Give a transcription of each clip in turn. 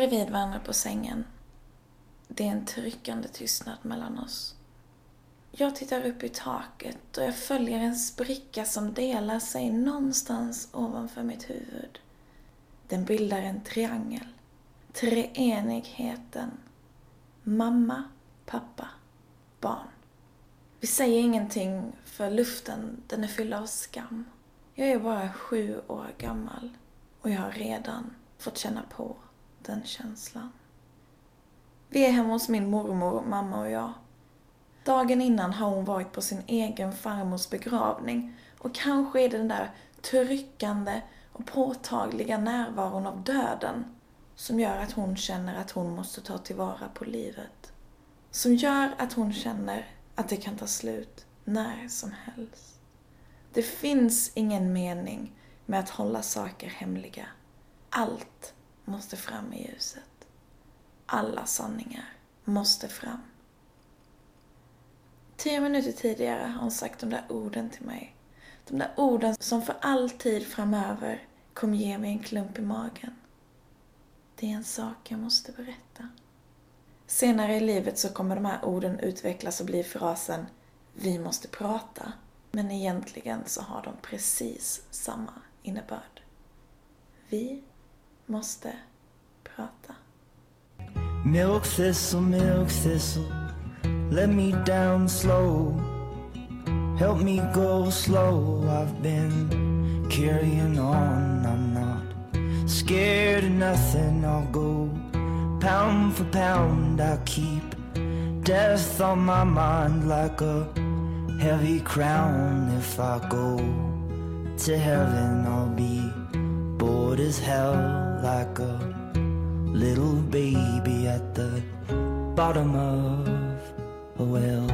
ligger bredvid varandra på sängen. Det är en tryckande tystnad mellan oss. Jag tittar upp i taket och jag följer en spricka som delar sig någonstans ovanför mitt huvud. Den bildar en triangel. Treenigheten. Mamma, pappa, barn. Vi säger ingenting för luften, den är fylld av skam. Jag är bara sju år gammal och jag har redan fått känna på den känslan. Vi är hemma hos min mormor, mamma och jag. Dagen innan har hon varit på sin egen farmors begravning och kanske är det den där tryckande och påtagliga närvaron av döden som gör att hon känner att hon måste ta tillvara på livet. Som gör att hon känner att det kan ta slut när som helst. Det finns ingen mening med att hålla saker hemliga. Allt måste fram i ljuset. Alla sanningar måste fram. Tio minuter tidigare har hon sagt de där orden till mig. De där orden som för all tid framöver kommer ge mig en klump i magen. Det är en sak jag måste berätta. Senare i livet så kommer de här orden utvecklas och bli frasen Vi måste prata. Men egentligen så har de precis samma innebörd. Vi måste prata. Milk thistle, milk thistle, let me down slow. Help me go slow. I've been carrying on. I'm not scared of nothing. I'll go pound for pound. I keep death on my mind like a heavy crown. If I go to heaven, I'll be bored as hell like a little baby at the bottom of a well.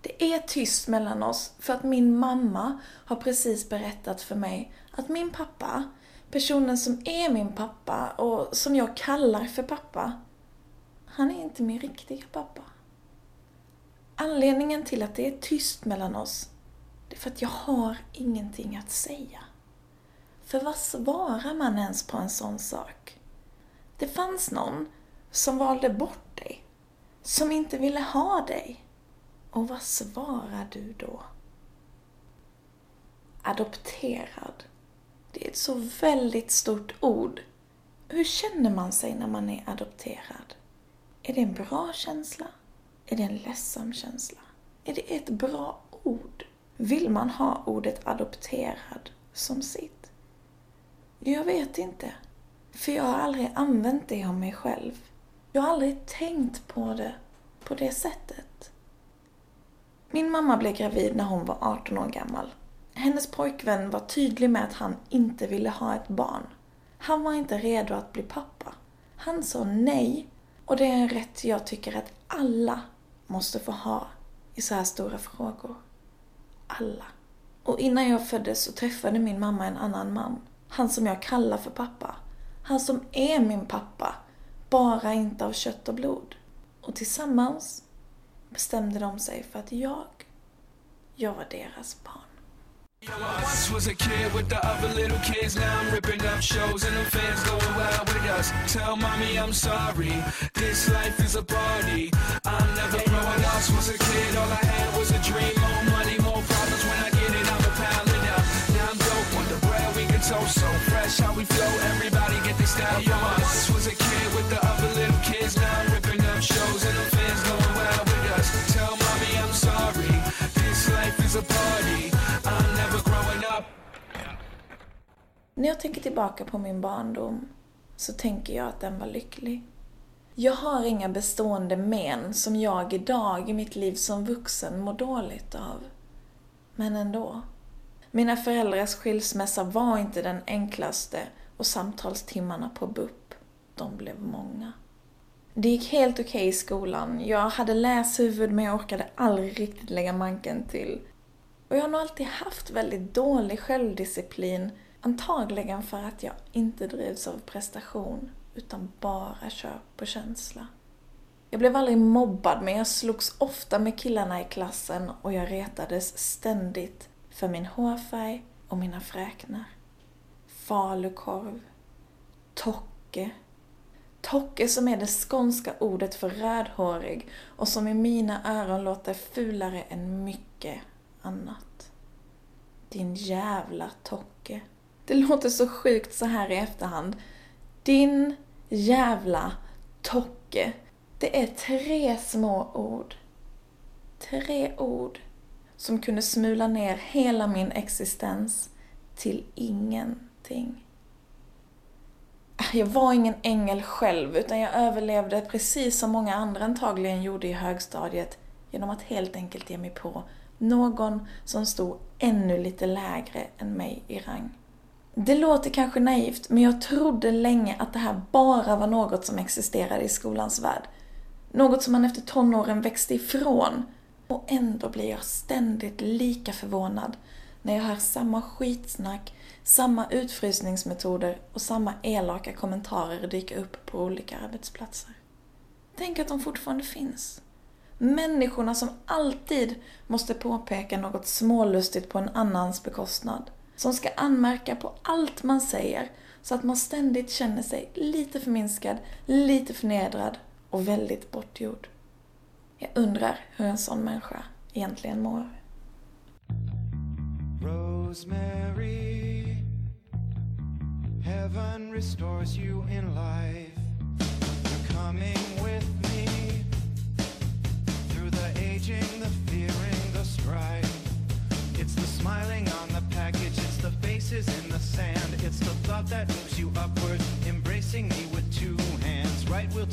Det är tyst mellan oss för att min mamma har precis berättat för mig att min pappa, personen som är min pappa och som jag kallar för pappa, han är inte min riktiga pappa. Anledningen till att det är tyst mellan oss, det är för att jag har ingenting att säga. För vad svarar man ens på en sån sak? Det fanns någon som valde bort dig, som inte ville ha dig. Och vad svarar du då? Adopterad. Det är ett så väldigt stort ord. Hur känner man sig när man är adopterad? Är det en bra känsla? Är det en ledsam känsla? Är det ett bra ord? Vill man ha ordet adopterad som sitt? Jag vet inte. För jag har aldrig använt det om mig själv. Jag har aldrig tänkt på det på det sättet. Min mamma blev gravid när hon var 18 år gammal. Hennes pojkvän var tydlig med att han inte ville ha ett barn. Han var inte redo att bli pappa. Han sa nej och det är en rätt jag tycker att alla måste få ha i så här stora frågor. Alla. Och innan jag föddes så träffade min mamma en annan man. Han som jag kallar för pappa. Han som är min pappa. Bara inte av kött och blod. Och tillsammans bestämde de sig för att jag, jag var deras barn. Once was a kid with the other little kids. Now I'm ripping up shows and the fans going wild with us. Tell mommy I'm sorry. This life is a party. I'm never growing up. Was a kid, all I had was a dream. More money, more problems. When I get it, I'm a pound it up. Now I'm dope on the bread we can toast. So fresh how we flow. Everybody get this style. Once was a kid with the other little kids. Now I'm ripping up shows and the När jag tänker tillbaka på min barndom så tänker jag att den var lycklig. Jag har inga bestående men som jag idag i mitt liv som vuxen mår dåligt av. Men ändå. Mina föräldrars skilsmässa var inte den enklaste och samtalstimmarna på BUP, de blev många. Det gick helt okej okay i skolan. Jag hade läshuvud men jag orkade aldrig riktigt lägga manken till. Och jag har nog alltid haft väldigt dålig självdisciplin, antagligen för att jag inte drivs av prestation, utan bara kör på känsla. Jag blev aldrig mobbad, men jag slogs ofta med killarna i klassen och jag retades ständigt för min hårfärg, och mina fräknar. Falukorv. Tocke. Tocke som är det skånska ordet för rödhårig och som i mina öron låter fulare än mycket annat. Din jävla Tocke. Det låter så sjukt så här i efterhand. Din jävla Tocke. Det är tre små ord. Tre ord som kunde smula ner hela min existens till ingenting. Jag var ingen ängel själv, utan jag överlevde precis som många andra antagligen gjorde i högstadiet genom att helt enkelt ge mig på någon som stod ännu lite lägre än mig i rang. Det låter kanske naivt, men jag trodde länge att det här bara var något som existerade i skolans värld. Något som man efter tonåren växte ifrån. Och ändå blir jag ständigt lika förvånad när jag hör samma skitsnack, samma utfrysningsmetoder och samma elaka kommentarer dyka upp på olika arbetsplatser. Tänk att de fortfarande finns. Människorna som alltid måste påpeka något smålustigt på en annans bekostnad. Som ska anmärka på allt man säger så att man ständigt känner sig lite förminskad, lite förnedrad och väldigt bortgjord. Jag undrar hur en sån människa egentligen mår. Rosemary Heaven restores you in life You're coming with me Through the aging, the fearing, the strife It's the smiling on the package It's the faces in the sand. It's the thought that moves you upward Embracing me with two hands. Right, we'll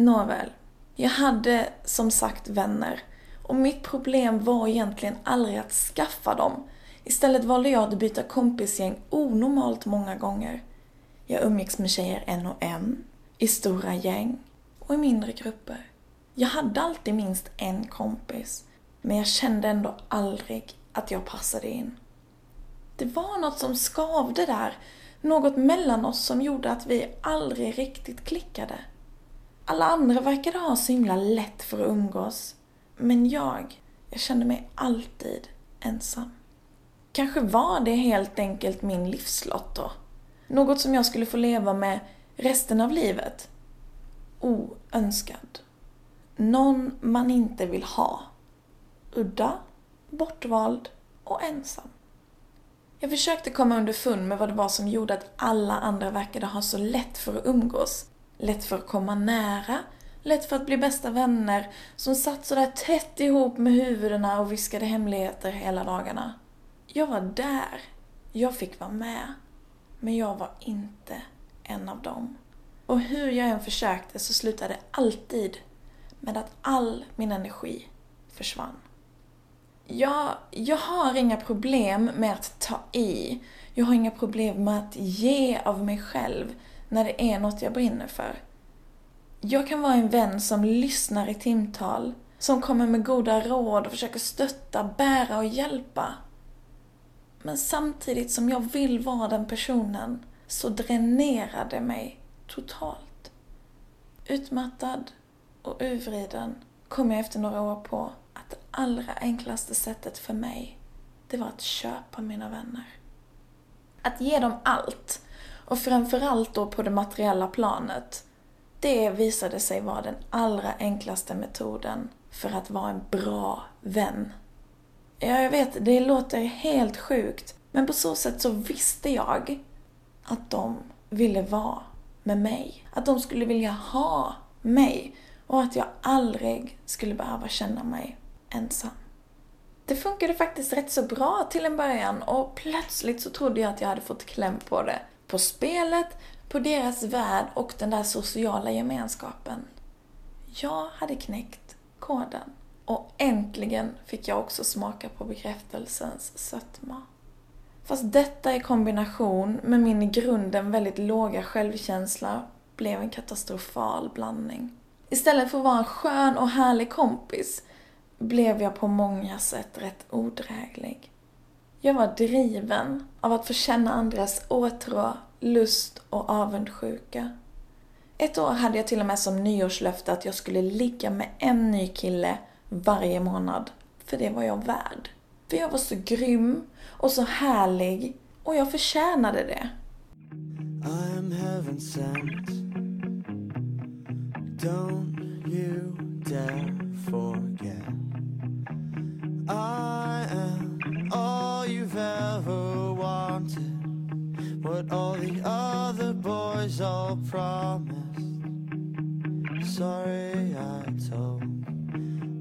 Nåväl, jag hade som sagt vänner och mitt problem var egentligen aldrig att skaffa dem. Istället valde jag att byta kompisgäng onormalt många gånger. Jag umgicks med tjejer en och en, i stora gäng och i mindre grupper. Jag hade alltid minst en kompis, men jag kände ändå aldrig att jag passade in. Det var något som skavde där, något mellan oss som gjorde att vi aldrig riktigt klickade. Alla andra verkade ha så himla lätt för att umgås. Men jag, jag kände mig alltid ensam. Kanske var det helt enkelt min livslott då. Något som jag skulle få leva med resten av livet. Oönskad. Någon man inte vill ha. Udda, bortvald och ensam. Jag försökte komma underfund med vad det var som gjorde att alla andra verkade ha så lätt för att umgås. Lätt för att komma nära, lätt för att bli bästa vänner, som satt sådär tätt ihop med huvudena och viskade hemligheter hela dagarna. Jag var där. Jag fick vara med. Men jag var inte en av dem. Och hur jag än försökte så slutade det alltid med att all min energi försvann. Jag, jag har inga problem med att ta i. Jag har inga problem med att ge av mig själv när det är något jag brinner för. Jag kan vara en vän som lyssnar i timtal, som kommer med goda råd och försöker stötta, bära och hjälpa. Men samtidigt som jag vill vara den personen så dränerar det mig totalt. Utmattad och urvriden kom jag efter några år på att det allra enklaste sättet för mig, det var att köpa mina vänner. Att ge dem allt, och framförallt då på det materiella planet, det visade sig vara den allra enklaste metoden för att vara en bra vän. Ja, jag vet, det låter helt sjukt, men på så sätt så visste jag att de ville vara med mig. Att de skulle vilja ha mig och att jag aldrig skulle behöva känna mig ensam. Det funkade faktiskt rätt så bra till en början och plötsligt så trodde jag att jag hade fått kläm på det. På spelet, på deras värld och den där sociala gemenskapen. Jag hade knäckt koden. Och äntligen fick jag också smaka på bekräftelsens sötma. Fast detta i kombination med min i grunden väldigt låga självkänsla blev en katastrofal blandning. Istället för att vara en skön och härlig kompis blev jag på många sätt rätt odräglig. Jag var driven av att få känna andras åtrå, lust och avundsjuka. Ett år hade jag till och med som nyårslöfte att jag skulle ligga med en ny kille varje månad. För det var jag värd. För jag var så grym och så härlig och jag förtjänade det. I'm heaven sent. Don't you dare forget. I am you've ever wanted. What all the other boys all promised. Sorry I told.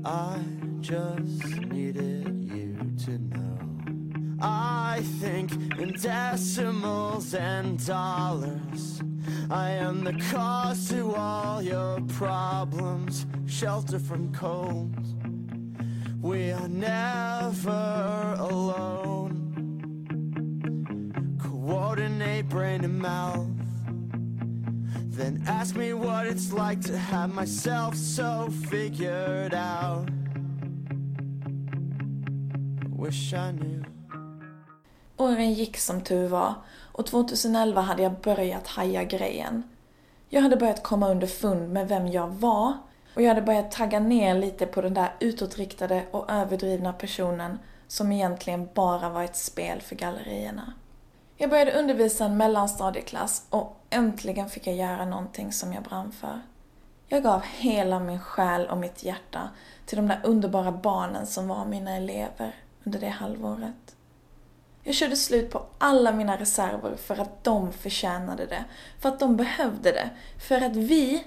I just needed you to know. I think in decimals and dollars. I am the cause to all your problems. Shelter from cold. We are never alone. Coordinate brain and mouth. Then ask me what it's like to have myself so figured out. Wish I knew. Åren gick som tur var och 2011 hade jag börjat haja grejen. Jag hade börjat komma underfund med vem jag var och jag hade börjat tagga ner lite på den där utåtriktade och överdrivna personen som egentligen bara var ett spel för gallerierna. Jag började undervisa en mellanstadieklass och äntligen fick jag göra någonting som jag brann för. Jag gav hela min själ och mitt hjärta till de där underbara barnen som var mina elever under det halvåret. Jag körde slut på alla mina reserver för att de förtjänade det, för att de behövde det, för att vi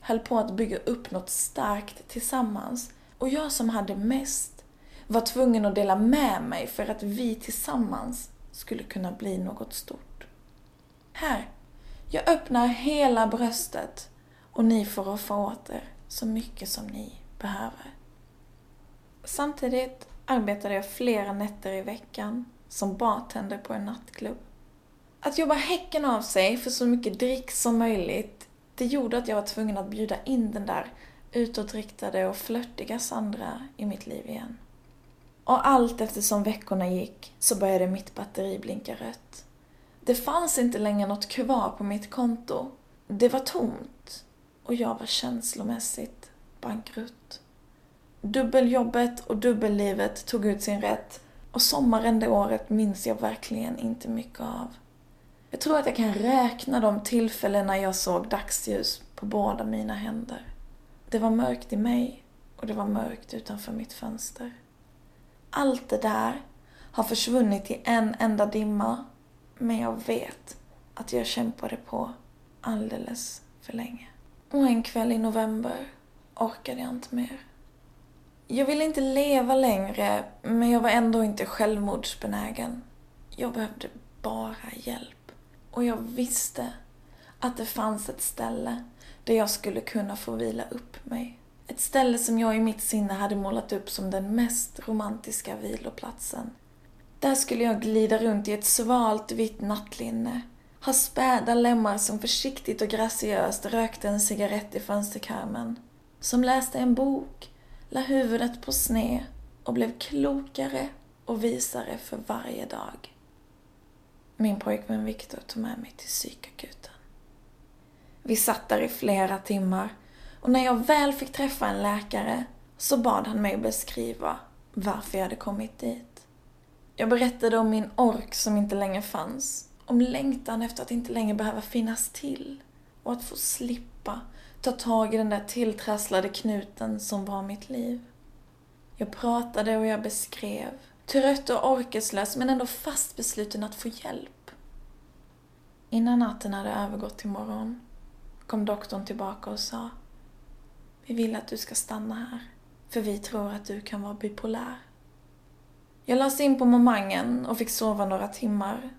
höll på att bygga upp något starkt tillsammans. Och jag som hade mest var tvungen att dela med mig för att vi tillsammans skulle kunna bli något stort. Här, jag öppnar hela bröstet och ni får roffa åt er så mycket som ni behöver. Samtidigt arbetade jag flera nätter i veckan som bartender på en nattklubb. Att jobba häcken av sig för så mycket drick som möjligt, det gjorde att jag var tvungen att bjuda in den där utåtriktade och flörtiga Sandra i mitt liv igen. Och allt eftersom veckorna gick så började mitt batteri blinka rött. Det fanns inte längre något kvar på mitt konto. Det var tomt. Och jag var känslomässigt bankrutt. Dubbeljobbet och dubbellivet tog ut sin rätt och sommaren det året minns jag verkligen inte mycket av. Jag tror att jag kan räkna de tillfällen när jag såg dagsljus på båda mina händer. Det var mörkt i mig och det var mörkt utanför mitt fönster. Allt det där har försvunnit i en enda dimma, men jag vet att jag kämpade på alldeles för länge. Och en kväll i november orkade jag inte mer. Jag ville inte leva längre, men jag var ändå inte självmordsbenägen. Jag behövde bara hjälp. Och jag visste att det fanns ett ställe där jag skulle kunna få vila upp mig. Ett ställe som jag i mitt sinne hade målat upp som den mest romantiska viloplatsen. Där skulle jag glida runt i ett svalt vitt nattlinne, ha späda lemmar som försiktigt och graciöst rökte en cigarett i fönsterkarmen, som läste en bok la huvudet på sned och blev klokare och visare för varje dag. Min pojkvän Viktor tog med mig till psykakuten. Vi satt där i flera timmar och när jag väl fick träffa en läkare så bad han mig beskriva varför jag hade kommit dit. Jag berättade om min ork som inte längre fanns, om längtan efter att inte längre behöva finnas till och att få slippa ta tag i den där tilltrasslade knuten som var mitt liv. Jag pratade och jag beskrev, trött och orkeslös men ändå fast besluten att få hjälp. Innan natten hade övergått till morgon kom doktorn tillbaka och sa vi vill att du ska stanna här, för vi tror att du kan vara bipolär. Jag lades in på momangen och fick sova några timmar.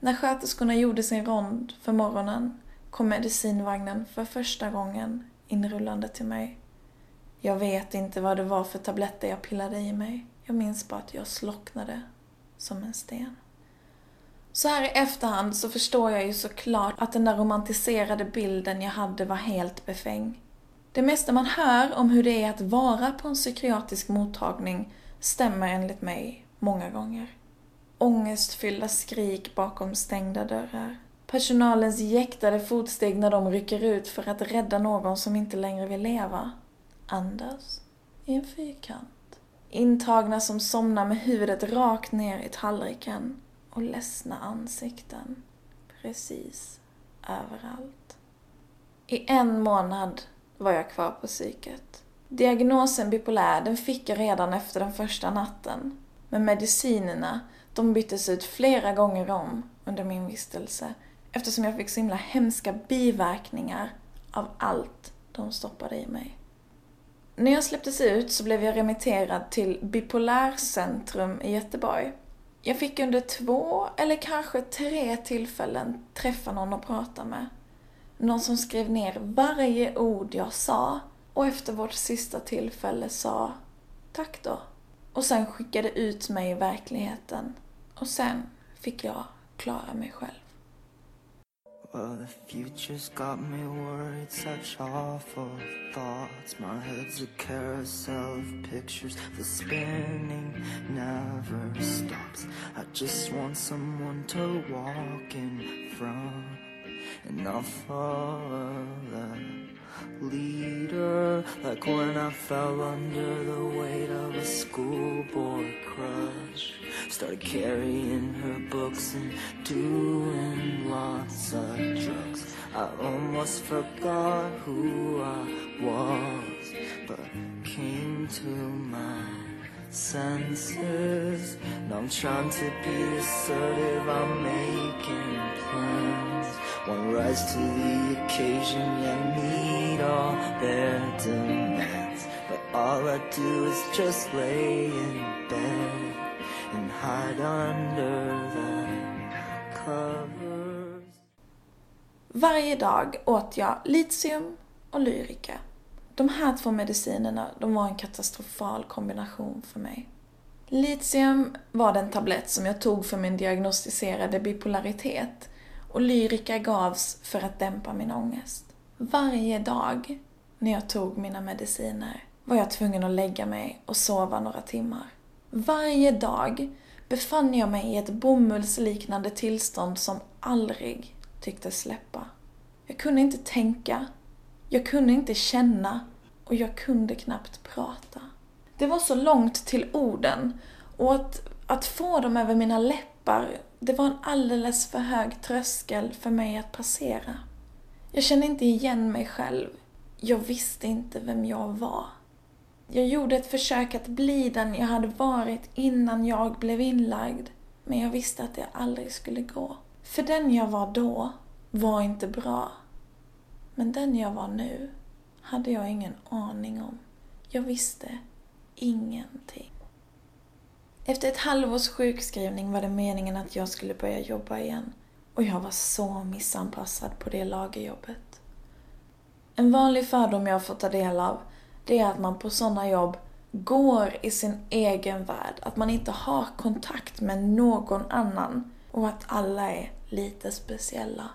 När sköterskorna gjorde sin rond för morgonen kom medicinvagnen för första gången inrullande till mig. Jag vet inte vad det var för tabletter jag pillade i mig. Jag minns bara att jag slocknade som en sten. Så här i efterhand så förstår jag ju såklart att den där romantiserade bilden jag hade var helt befängd. Det mesta man hör om hur det är att vara på en psykiatrisk mottagning stämmer enligt mig många gånger. Ångestfyllda skrik bakom stängda dörrar. Personalens jäktade fotsteg när de rycker ut för att rädda någon som inte längre vill leva. Andas i en fyrkant. Intagna som somnar med huvudet rakt ner i tallriken och ledsna ansikten. Precis överallt. I en månad var jag kvar på psyket. Diagnosen bipolär, den fick jag redan efter den första natten. Men medicinerna, de byttes ut flera gånger om under min vistelse eftersom jag fick så himla hemska biverkningar av allt de stoppade i mig. När jag släpptes ut så blev jag remitterad till Bipolärcentrum i Göteborg. Jag fick under två eller kanske tre tillfällen träffa någon att prata med. Någon som skrev ner varje ord jag sa och efter vårt sista tillfälle sa tack då. Och sen skickade ut mig i verkligheten. Och sen fick jag klara mig själv. Well, the future's got me worried, such awful thoughts. My head's a carousel of pictures, the spinning never stops. I just want someone to walk in front, and I'll follow that leader. Like when I fell under the weight of a schoolboy crush. Started carrying her books and doing lots of drugs. I almost forgot who I was, but came to my senses. Now I'm trying to be assertive, I'm making plans. One rise to the occasion and meet all their demands. But all I do is just lay in bed and hide under the covers. Varje dag åt jag litium och lyrika. De här två medicinerna, de var en katastrofal kombination för mig. Litium var den tablett som jag tog för min diagnostiserade bipolaritet och lyrika gavs för att dämpa min ångest. Varje dag när jag tog mina mediciner var jag tvungen att lägga mig och sova några timmar. Varje dag befann jag mig i ett bomullsliknande tillstånd som aldrig tycktes släppa. Jag kunde inte tänka, jag kunde inte känna och jag kunde knappt prata. Det var så långt till orden och att, att få dem över mina läppar, det var en alldeles för hög tröskel för mig att passera. Jag kände inte igen mig själv. Jag visste inte vem jag var. Jag gjorde ett försök att bli den jag hade varit innan jag blev inlagd, men jag visste att det aldrig skulle gå. För den jag var då var inte bra. Men den jag var nu hade jag ingen aning om. Jag visste ingenting. Efter ett halvårs sjukskrivning var det meningen att jag skulle börja jobba igen. Och jag var så missanpassad på det lagerjobbet. En vanlig fördom jag fått ta del av, det är att man på sådana jobb går i sin egen värld. Att man inte har kontakt med någon annan. Och att alla är lite speciella.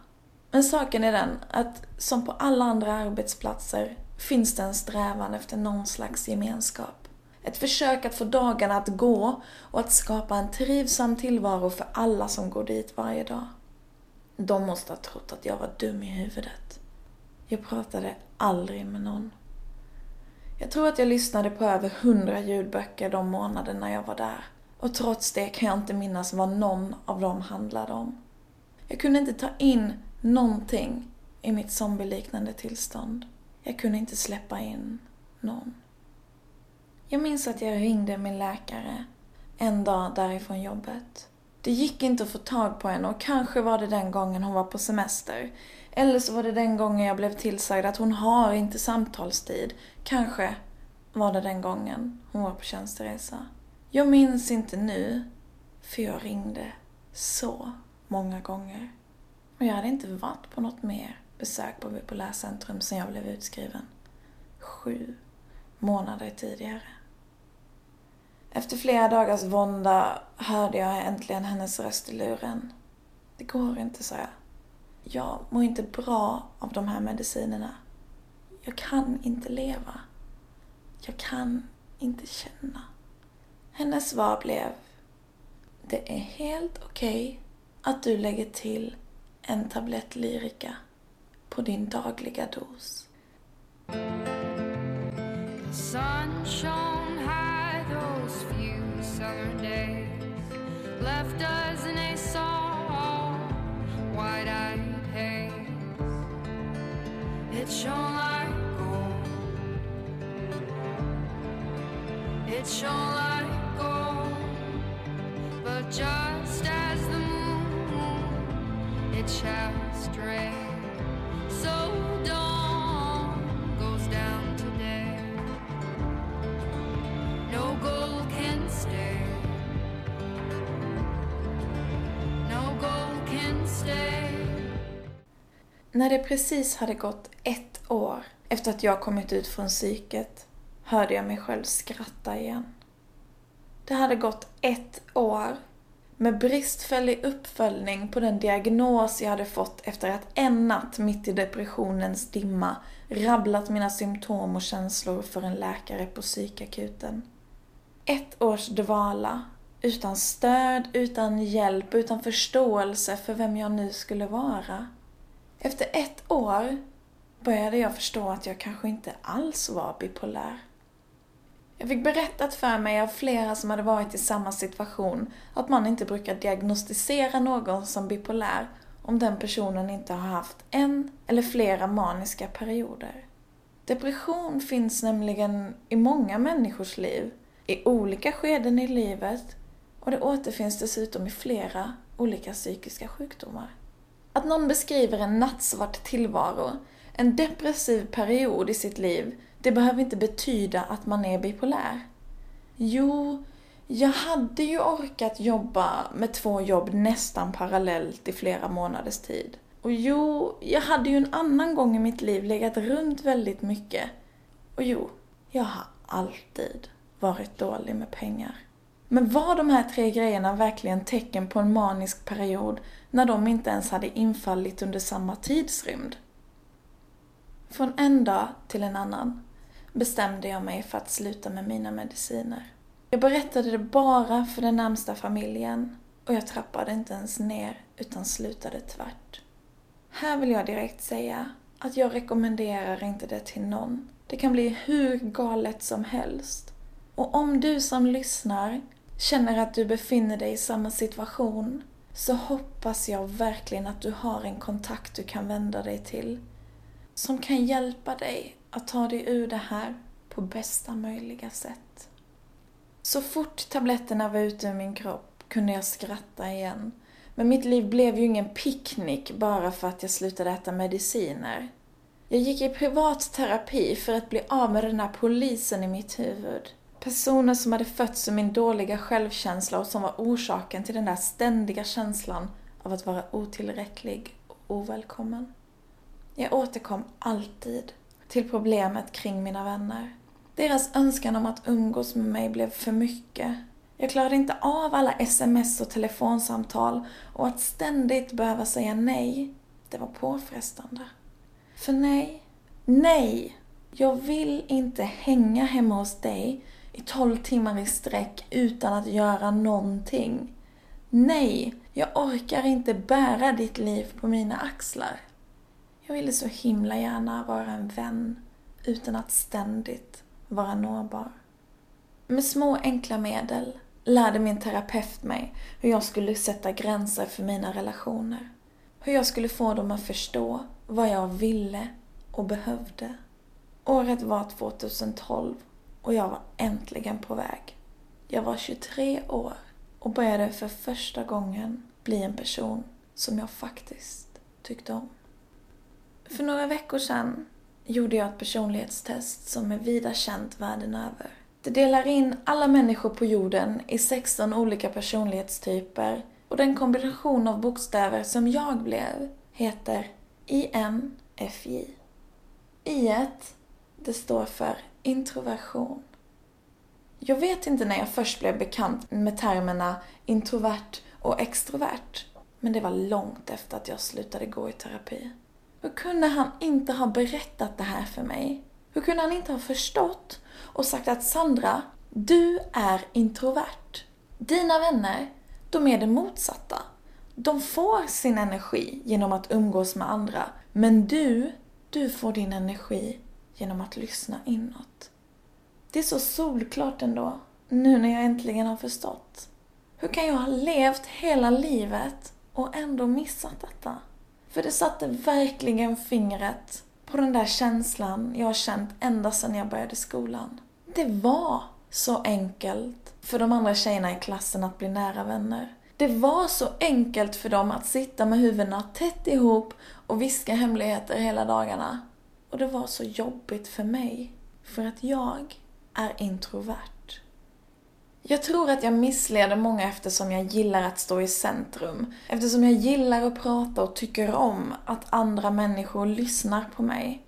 Men saken är den att som på alla andra arbetsplatser finns det en strävan efter någon slags gemenskap. Ett försök att få dagarna att gå och att skapa en trivsam tillvaro för alla som går dit varje dag. De måste ha trott att jag var dum i huvudet. Jag pratade aldrig med någon. Jag tror att jag lyssnade på över hundra ljudböcker de månaderna jag var där. Och trots det kan jag inte minnas vad någon av dem handlade om. Jag kunde inte ta in någonting i mitt zombieliknande tillstånd. Jag kunde inte släppa in någon. Jag minns att jag ringde min läkare en dag därifrån jobbet. Det gick inte att få tag på henne och kanske var det den gången hon var på semester. Eller så var det den gången jag blev tillsagd att hon har inte samtalstid. Kanske var det den gången hon var på tjänsteresa. Jag minns inte nu, för jag ringde så många gånger. Och jag hade inte varit på något mer besök på Bipolärcentrum sedan jag blev utskriven. Sju månader tidigare. Efter flera dagars vånda hörde jag äntligen hennes röst i luren. Det går inte, sa jag. Jag mår inte bra av de här medicinerna. Jag kan inte leva. Jag kan inte känna. Hennes svar blev Det är helt okej okay att du lägger till en tablett Lyrica på din dagliga dos. Sunshine those few summer days left us in a soft wide-eyed haze. It shone like gold. It shone like gold But just När det precis hade gått ett år efter att jag kommit ut från psyket hörde jag mig själv skratta igen. Det hade gått ett år med bristfällig uppföljning på den diagnos jag hade fått efter att en natt mitt i depressionens dimma rabblat mina symptom och känslor för en läkare på psykakuten. Ett års dvala, utan stöd, utan hjälp, utan förståelse för vem jag nu skulle vara. Efter ett år började jag förstå att jag kanske inte alls var bipolär. Jag fick berättat för mig av flera som hade varit i samma situation att man inte brukar diagnostisera någon som bipolär om den personen inte har haft en eller flera maniska perioder. Depression finns nämligen i många människors liv, i olika skeden i livet och det återfinns dessutom i flera olika psykiska sjukdomar. Att någon beskriver en nattsvart tillvaro, en depressiv period i sitt liv, det behöver inte betyda att man är bipolär. Jo, jag hade ju orkat jobba med två jobb nästan parallellt i flera månaders tid. Och jo, jag hade ju en annan gång i mitt liv legat runt väldigt mycket. Och jo, jag har alltid varit dålig med pengar. Men var de här tre grejerna verkligen tecken på en manisk period när de inte ens hade infallit under samma tidsrymd? Från en dag till en annan bestämde jag mig för att sluta med mina mediciner. Jag berättade det bara för den närmsta familjen och jag trappade inte ens ner utan slutade tvärt. Här vill jag direkt säga att jag rekommenderar inte det till någon. Det kan bli hur galet som helst. Och om du som lyssnar känner att du befinner dig i samma situation så hoppas jag verkligen att du har en kontakt du kan vända dig till som kan hjälpa dig att ta dig ur det här på bästa möjliga sätt. Så fort tabletterna var ute ur min kropp kunde jag skratta igen. Men mitt liv blev ju ingen picknick bara för att jag slutade äta mediciner. Jag gick i privat terapi för att bli av med den där polisen i mitt huvud. Personer som hade fötts ur min dåliga självkänsla och som var orsaken till den där ständiga känslan av att vara otillräcklig och ovälkommen. Jag återkom alltid till problemet kring mina vänner. Deras önskan om att umgås med mig blev för mycket. Jag klarade inte av alla sms och telefonsamtal och att ständigt behöva säga nej, det var påfrestande. För nej, nej! Jag vill inte hänga hemma hos dig i tolv timmar i sträck utan att göra någonting. Nej, jag orkar inte bära ditt liv på mina axlar. Jag ville så himla gärna vara en vän utan att ständigt vara nåbar. Med små enkla medel lärde min terapeut mig hur jag skulle sätta gränser för mina relationer. Hur jag skulle få dem att förstå vad jag ville och behövde. Året var 2012 och jag var äntligen på väg. Jag var 23 år och började för första gången bli en person som jag faktiskt tyckte om. För några veckor sedan gjorde jag ett personlighetstest som är vida känt världen över. Det delar in alla människor på jorden i 16 olika personlighetstyper och den kombination av bokstäver som jag blev heter INFJ. I det står för introversion. Jag vet inte när jag först blev bekant med termerna introvert och extrovert. Men det var långt efter att jag slutade gå i terapi. Hur kunde han inte ha berättat det här för mig? Hur kunde han inte ha förstått och sagt att Sandra, du är introvert. Dina vänner, de är det motsatta. De får sin energi genom att umgås med andra. Men du, du får din energi genom att lyssna inåt. Det är så solklart ändå, nu när jag äntligen har förstått. Hur kan jag ha levt hela livet och ändå missat detta? För det satte verkligen fingret på den där känslan jag har känt ända sedan jag började skolan. Det var så enkelt för de andra tjejerna i klassen att bli nära vänner. Det var så enkelt för dem att sitta med huvudena tätt ihop och viska hemligheter hela dagarna. Och det var så jobbigt för mig, för att jag är introvert. Jag tror att jag missleder många eftersom jag gillar att stå i centrum. Eftersom jag gillar att prata och tycker om att andra människor lyssnar på mig.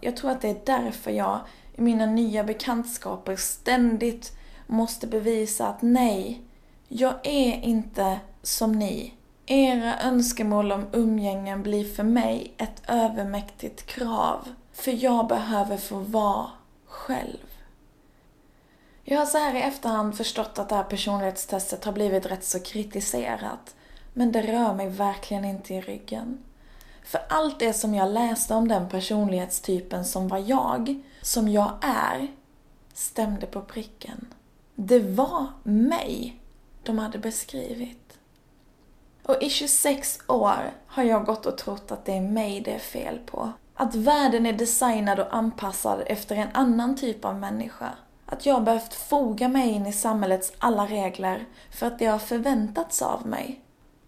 Jag tror att det är därför jag i mina nya bekantskaper ständigt måste bevisa att nej, jag är inte som ni. Era önskemål om umgängen blir för mig ett övermäktigt krav. För jag behöver få vara själv. Jag har så här i efterhand förstått att det här personlighetstestet har blivit rätt så kritiserat. Men det rör mig verkligen inte i ryggen. För allt det som jag läste om den personlighetstypen som var jag, som jag är, stämde på pricken. Det var mig de hade beskrivit. Och i 26 år har jag gått och trott att det är mig det är fel på. Att världen är designad och anpassad efter en annan typ av människa. Att jag behövt foga mig in i samhällets alla regler för att det har förväntats av mig.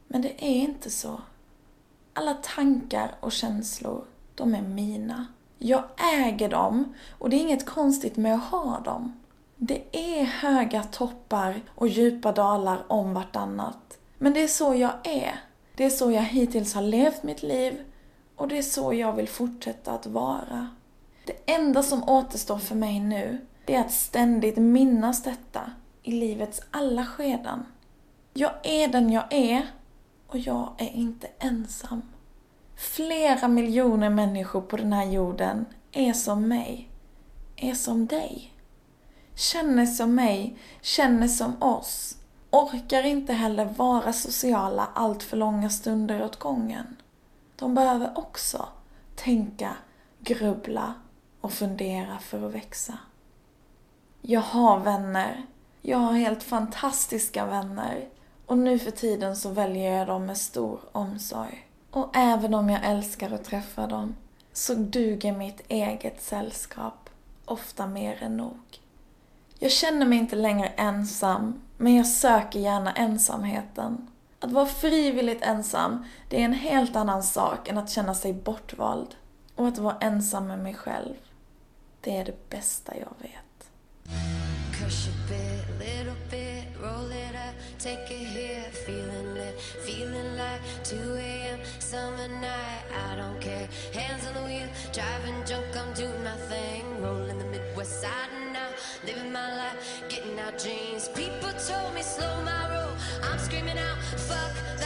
Men det är inte så. Alla tankar och känslor, de är mina. Jag äger dem och det är inget konstigt med att ha dem. Det är höga toppar och djupa dalar om vartannat. Men det är så jag är. Det är så jag hittills har levt mitt liv och det är så jag vill fortsätta att vara. Det enda som återstår för mig nu, det är att ständigt minnas detta i livets alla skeden. Jag är den jag är och jag är inte ensam. Flera miljoner människor på den här jorden är som mig, är som dig. Känner som mig, känner som oss. Orkar inte heller vara sociala allt för långa stunder åt gången. De behöver också tänka, grubbla och fundera för att växa. Jag har vänner. Jag har helt fantastiska vänner. Och nu för tiden så väljer jag dem med stor omsorg. Och även om jag älskar att träffa dem så duger mitt eget sällskap ofta mer än nog. Jag känner mig inte längre ensam, men jag söker gärna ensamheten. Att vara frivilligt ensam, det är en helt annan sak än att känna sig bortvald. Och att vara ensam med mig själv, det är det bästa jag vet. Living my life, getting out dreams. People told me slow my screaming out, fuck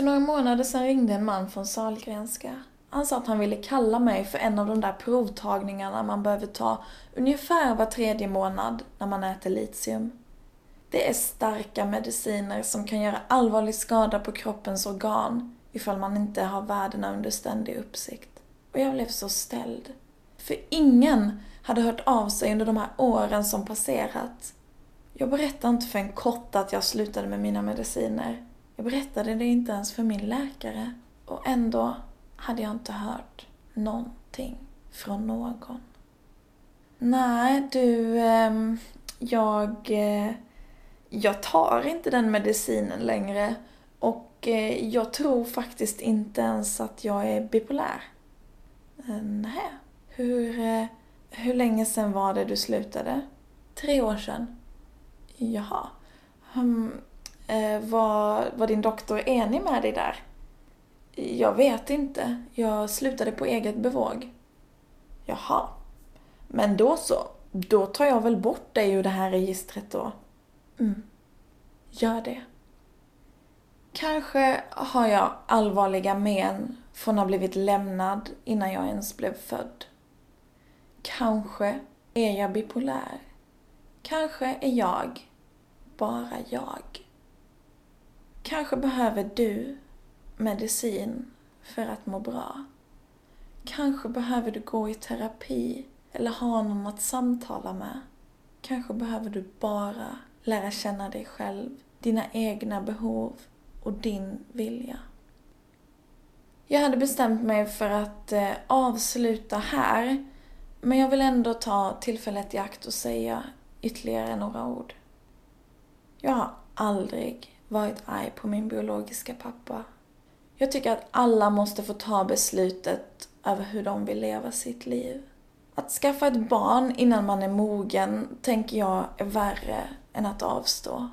För några månader sedan ringde en man från Salgrenska. Han sa att han ville kalla mig för en av de där provtagningarna man behöver ta ungefär var tredje månad när man äter litium. Det är starka mediciner som kan göra allvarlig skada på kroppens organ ifall man inte har värdena under ständig uppsikt. Och jag blev så ställd. För ingen hade hört av sig under de här åren som passerat. Jag berättade inte för en kotte att jag slutade med mina mediciner. Jag berättade det inte ens för min läkare. Och ändå hade jag inte hört någonting från någon. Nej, du, ehm, jag... Eh, jag tar inte den medicinen längre. Och eh, jag tror faktiskt inte ens att jag är bipolär. Eh, Nej. Hur, hur länge sedan var det du slutade? Tre år sedan. Jaha. Hm, Eh, var, var din doktor enig med dig där? Jag vet inte. Jag slutade på eget bevåg. Jaha. Men då så. Då tar jag väl bort dig ur det här registret då. Mm. Gör det. Kanske har jag allvarliga men från att ha blivit lämnad innan jag ens blev född. Kanske är jag bipolär. Kanske är jag bara jag. Kanske behöver du medicin för att må bra. Kanske behöver du gå i terapi eller ha någon att samtala med. Kanske behöver du bara lära känna dig själv, dina egna behov och din vilja. Jag hade bestämt mig för att eh, avsluta här, men jag vill ändå ta tillfället i akt och säga ytterligare några ord. Jag har aldrig varit arg på min biologiska pappa. Jag tycker att alla måste få ta beslutet över hur de vill leva sitt liv. Att skaffa ett barn innan man är mogen tänker jag är värre än att avstå.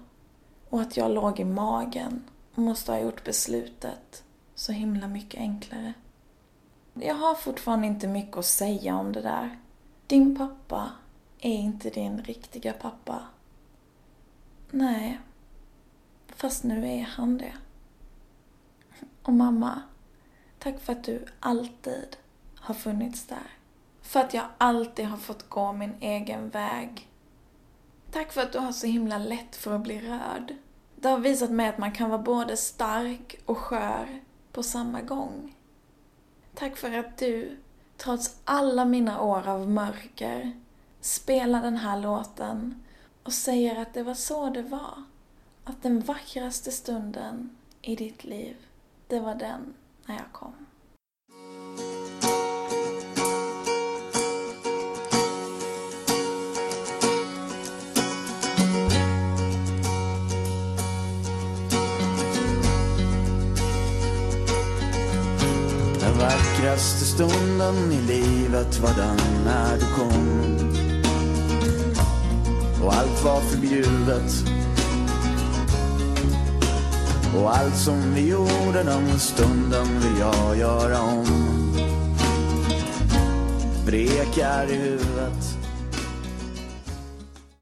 Och att jag låg i magen och måste ha gjort beslutet så himla mycket enklare. Jag har fortfarande inte mycket att säga om det där. Din pappa är inte din riktiga pappa. Nej, fast nu är han det. Och mamma, tack för att du alltid har funnits där. För att jag alltid har fått gå min egen väg. Tack för att du har så himla lätt för att bli rörd. Det har visat mig att man kan vara både stark och skör på samma gång. Tack för att du, trots alla mina år av mörker, spelar den här låten och säger att det var så det var. Att den vackraste stunden i ditt liv, det var den när jag kom. Den vackraste stunden i livet var den när du kom Och allt var förbjudet och allt som vi gjorde den stunden vill jag göra om. Vrekar i huvudet.